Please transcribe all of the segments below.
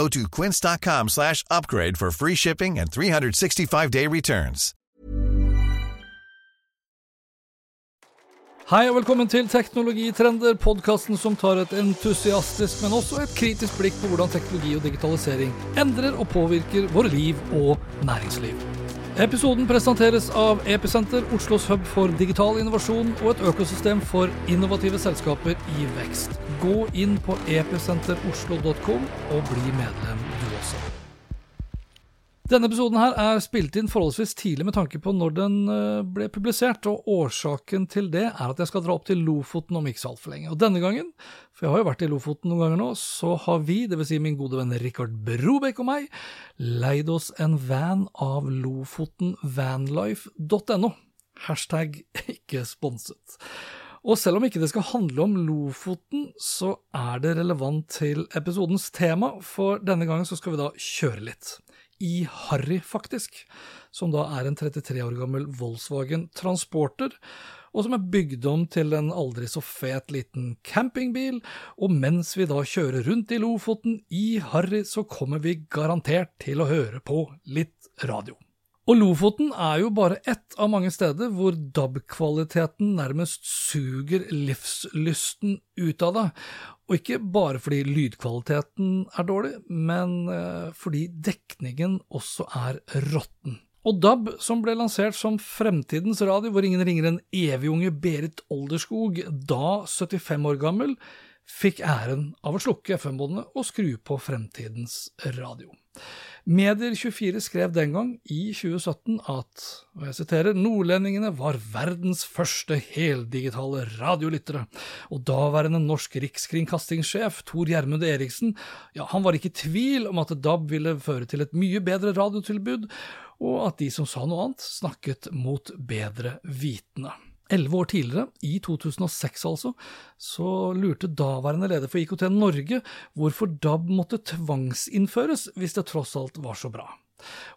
Go to quince.com slash upgrade for free shipping and 365-day returns. Hei og velkommen til Teknologitrender, podkasten som tar et entusiastisk, men også et kritisk blikk på hvordan teknologi og digitalisering endrer og påvirker våre liv og næringsliv. Episoden presenteres av Episenter, Oslos hub for digital innovasjon og et økosystem for innovative selskaper i vekst. Gå inn på episenteroslo.com og bli medlem. Denne episoden her er spilt inn forholdsvis tidlig med tanke på når den eh, ble publisert, og årsaken til det er at jeg skal dra opp til Lofoten om ikke så altfor lenge. Og denne gangen, for jeg har jo vært i Lofoten noen ganger nå, så har vi, dvs. Si min gode venn Rikard Brobekk og meg, leid oss en van av lofotenvanlife.no. Hashtag ikke sponset. Og selv om ikke det skal handle om Lofoten, så er det relevant til episodens tema, for denne gangen så skal vi da kjøre litt i Harry, faktisk, som da er en 33 år gammel Volkswagen Transporter, og som er bygd om til en aldri så fet liten campingbil, og mens vi da kjører rundt i Lofoten i Harry, så kommer vi garantert til å høre på litt radio. Og Lofoten er jo bare ett av mange steder hvor DAB-kvaliteten nærmest suger livslysten ut av deg, og ikke bare fordi lydkvaliteten er dårlig, men eh, fordi dekningen også er råtten. Og DAB, som ble lansert som fremtidens radio, hvor ingen ringer en evig Berit Olderskog, da 75 år gammel, fikk æren av å slukke FM-båndene og skru på fremtidens radio. Medier24 skrev den gang, i 2017, at og jeg siterer, nordlendingene var verdens første heldigitale radiolyttere, og daværende norsk rikskringkastingssjef Tor Gjermund Eriksen ja, han var ikke i tvil om at DAB ville føre til et mye bedre radiotilbud, og at de som sa noe annet, snakket mot bedre vitende. Elleve år tidligere, i 2006 altså, så lurte daværende leder for IKT Norge hvorfor DAB måtte tvangsinnføres hvis det tross alt var så bra.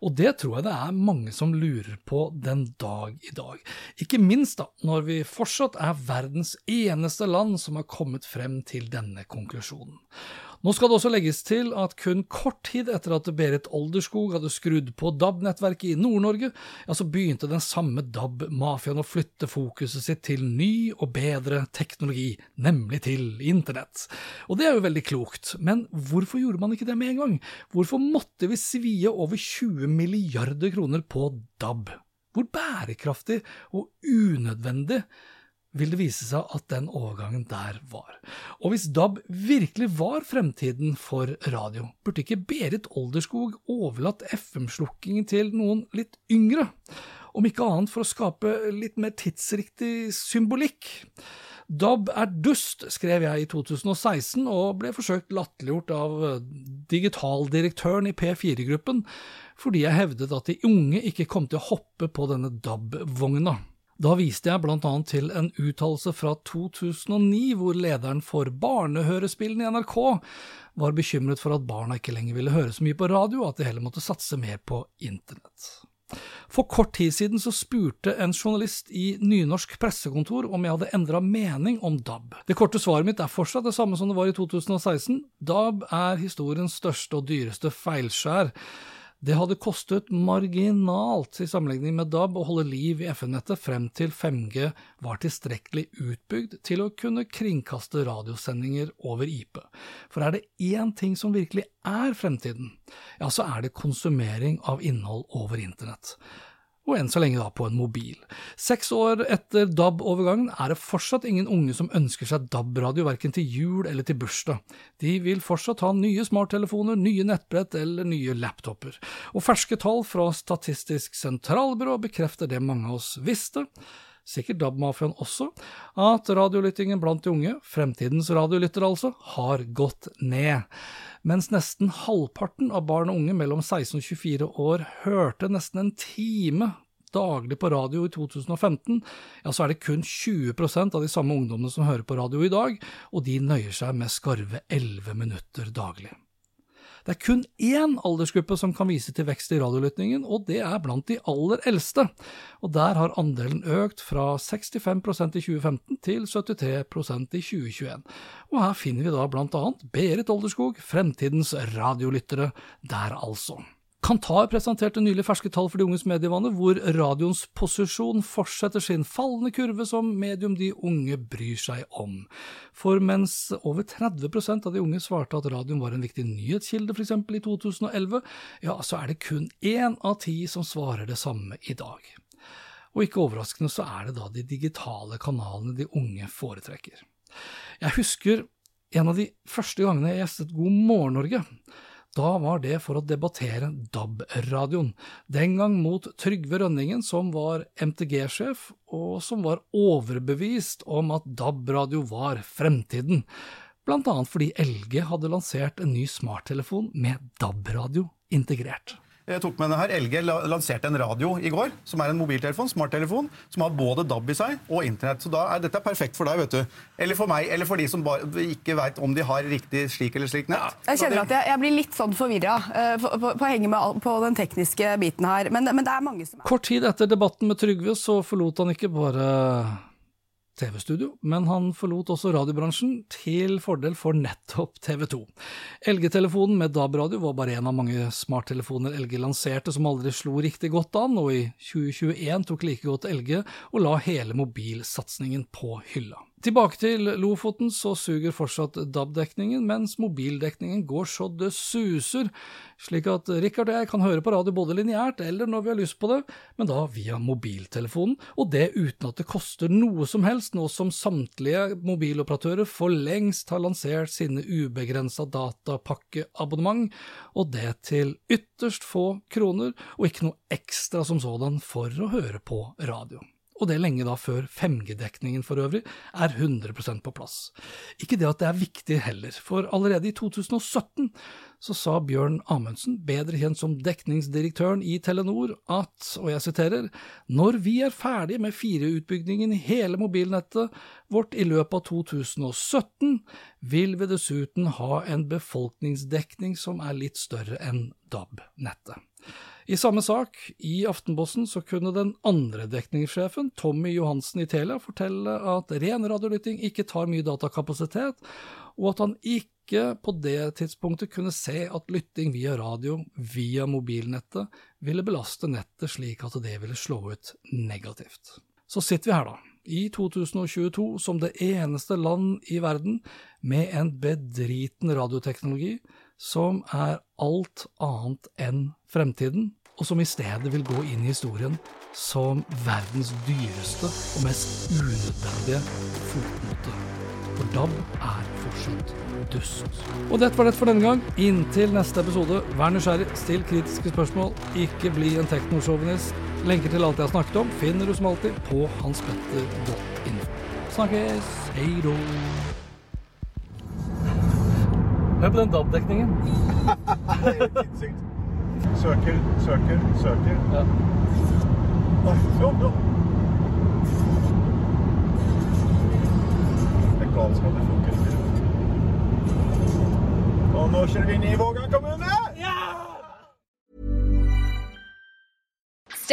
Og det tror jeg det er mange som lurer på den dag i dag. Ikke minst da, når vi fortsatt er verdens eneste land som har kommet frem til denne konklusjonen. Nå skal det også legges til at kun kort tid etter at Berit Olderskog hadde skrudd på DAB-nettverket i Nord-Norge, ja, så begynte den samme DAB-mafiaen å flytte fokuset sitt til ny og bedre teknologi, nemlig til internett. Og det er jo veldig klokt, men hvorfor gjorde man ikke det med en gang? Hvorfor måtte vi svie over 20 milliarder kroner på DAB? Hvor bærekraftig og unødvendig vil det vise seg at den overgangen der var. Og hvis DAB virkelig var fremtiden for radio, burde ikke Berit Olderskog overlatt FM-slukkingen til noen litt yngre, om ikke annet for å skape litt mer tidsriktig symbolikk. DAB er dust, skrev jeg i 2016, og ble forsøkt latterliggjort av digitaldirektøren i P4-gruppen, fordi jeg hevdet at de unge ikke kom til å hoppe på denne DAB-vogna. Da viste jeg blant annet til en uttalelse fra 2009 hvor lederen for barnehørespillene i NRK var bekymret for at barna ikke lenger ville høre så mye på radio, og at de heller måtte satse mer på internett. For kort tid siden så spurte en journalist i Nynorsk pressekontor om jeg hadde endra mening om DAB. Det korte svaret mitt er fortsatt det samme som det var i 2016. DAB er historiens største og dyreste feilskjær. Det hadde kostet marginalt i sammenligning med DAB å holde liv i FN-nettet frem til 5G var tilstrekkelig utbygd til å kunne kringkaste radiosendinger over IP. For er det én ting som virkelig er fremtiden, ja, så er det konsumering av innhold over internett og enn så lenge da på en mobil. Seks år etter DAB-overgangen er det fortsatt ingen unge som ønsker seg DAB-radio verken til jul eller til bursdag. De vil fortsatt ha nye smarttelefoner, nye nettbrett eller nye laptoper. Og ferske tall fra Statistisk sentralbyrå bekrefter det mange av oss visste sikkert DAB-mafiaen også, at radiolyttingen blant de unge, fremtidens radiolyttere altså, har gått ned. Mens nesten halvparten av barn og unge mellom 16 og 24 år hørte nesten en time daglig på radio i 2015, ja, så er det kun 20% av de samme ungdommene som hører på radio i dag, og de nøyer seg med skarve 11 minutter daglig. Det er kun én aldersgruppe som kan vise til vekst i radiolytningen, og det er blant de aller eldste. Og der har andelen økt fra 65% i 2015 til 73% i 2021. Og her finner vi da blant annet Berit Olderskog, fremtidens radiolyttere, der altså. Kantar presenterte nylig ferske tall for de unges medievaner, hvor radioens posisjon fortsetter sin fallende kurve som medium de unge bryr seg om. For mens over 30% av de unge svarte at radioen var en viktig nyhetskilde f.eks. i 2011, ja, så er det kun én av ti som svarer det samme i dag. Og ikke overraskende så er det da de digitale kanalene de unge foretrekker. Jeg husker en av de første gangene jeg gjestet God morgen Norge. Da var det for å debattere DAB-radioen, den gang mot Trygve Rønningen, som var MTG-sjef, og som var overbevist om at DAB-radio var fremtiden, blant annet fordi LG hadde lansert en ny smarttelefon med DAB-radio integrert. Jeg tok med denne her. LG lanserte en radio i går, som er en mobiltelefon, smarttelefon, som har både DAB i seg og internett. Så da er dette perfekt for deg, vet du. Eller for meg, eller for de som bare, ikke veit om de har riktig slik eller slik nett. Jeg kjenner at jeg, jeg blir litt sånn forvirra uh, på, på, på, å henge med på den tekniske biten her. Men, men det er mange som er Kort tid etter debatten med Trygve så forlot han ikke bare TV-studio, men han forlot også radiobransjen til fordel for nettopp TV 2. LG-telefonen med DAB-radio var bare en av mange smarttelefoner LG lanserte som aldri slo riktig godt an, og i 2021 tok like godt LG og la hele mobilsatsingen på hylla. Tilbake til Lofoten, så suger fortsatt DAB-dekningen, mens mobildekningen går så det suser, slik at Rikard og jeg kan høre på radio både lineært eller når vi har lyst på det, men da via mobiltelefonen, og det uten at det koster noe som helst, nå som samtlige mobiloperatører for lengst har lansert sine ubegrensa datapakkeabonnement, og det til ytterst få kroner, og ikke noe ekstra som sådan for å høre på radio og det lenge da før 5G-dekningen for øvrig er 100% på plass. Ikke det at det er viktig heller, for allerede i 2017 så sa Bjørn Amundsen, bedre kjent som dekningsdirektøren i Telenor, at, og jeg siterer, når vi er ferdig med 4-utbyggingen i hele mobilnettet vårt i løpet av 2017, vil vi dessuten ha en befolkningsdekning som er litt større enn DAB-nettet. I samme sak, i Aftenposten, så kunne den andre dekningssjefen, Tommy Johansen i Telia, fortelle at ren radiolytting ikke tar mye datakapasitet, og at han ikke på det tidspunktet kunne se at lytting via radio, via mobilnettet, ville belaste nettet slik at det ville slå ut negativt. Så sitter vi her, da, i 2022 som det eneste land i verden med en bedriten radioteknologi som er alt annet enn fremtiden, og som i stedet vil gå inn i historien som verdens dyreste og mest unødvendige fotnote. For DAB er fortsatt dust. Og dette var det for denne gang. Inntil neste episode, vær nysgjerrig, still kritiske spørsmål, ikke bli en teknosjåvinist. Lenker til alt jeg har snakket om, finner du som alltid på hanspetter.info. Snakkes, hei då. Hør på den DAB-dekningen. søker, søker, søker. Ja. Oi, jo, jo. Det er galskap. Det funker ikke. Og nå kjører vi inn i